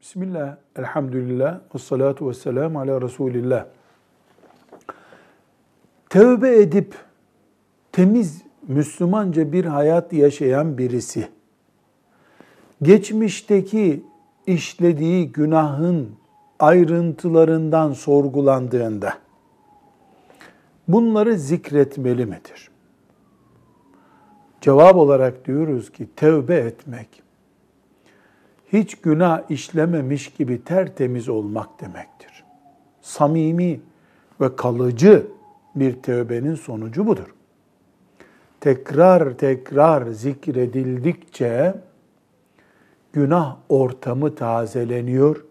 Bismillah, elhamdülillah, ve salatu ve selamu ala Resulillah. Tövbe edip temiz Müslümanca bir hayat yaşayan birisi, geçmişteki işlediği günahın ayrıntılarından sorgulandığında bunları zikretmeli midir? Cevap olarak diyoruz ki tövbe etmek hiç günah işlememiş gibi tertemiz olmak demektir. Samimi ve kalıcı bir tövbenin sonucu budur. Tekrar tekrar zikredildikçe günah ortamı tazeleniyor.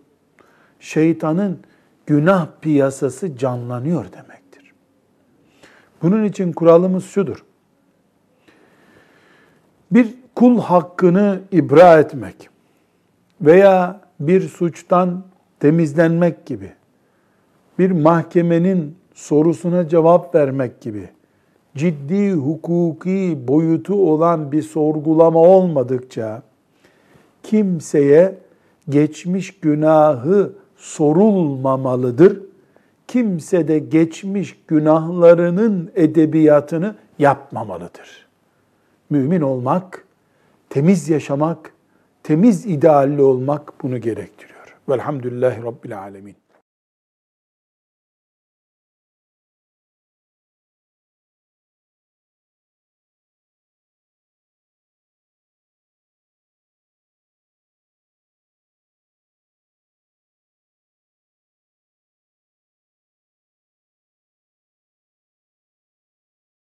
Şeytanın günah piyasası canlanıyor demektir. Bunun için kuralımız şudur. Bir kul hakkını ibra etmek veya bir suçtan temizlenmek gibi, bir mahkemenin sorusuna cevap vermek gibi ciddi hukuki boyutu olan bir sorgulama olmadıkça kimseye geçmiş günahı sorulmamalıdır. Kimse de geçmiş günahlarının edebiyatını yapmamalıdır. Mümin olmak, temiz yaşamak, temiz idealli olmak bunu gerektiriyor. Velhamdülillahi Rabbil Alemin.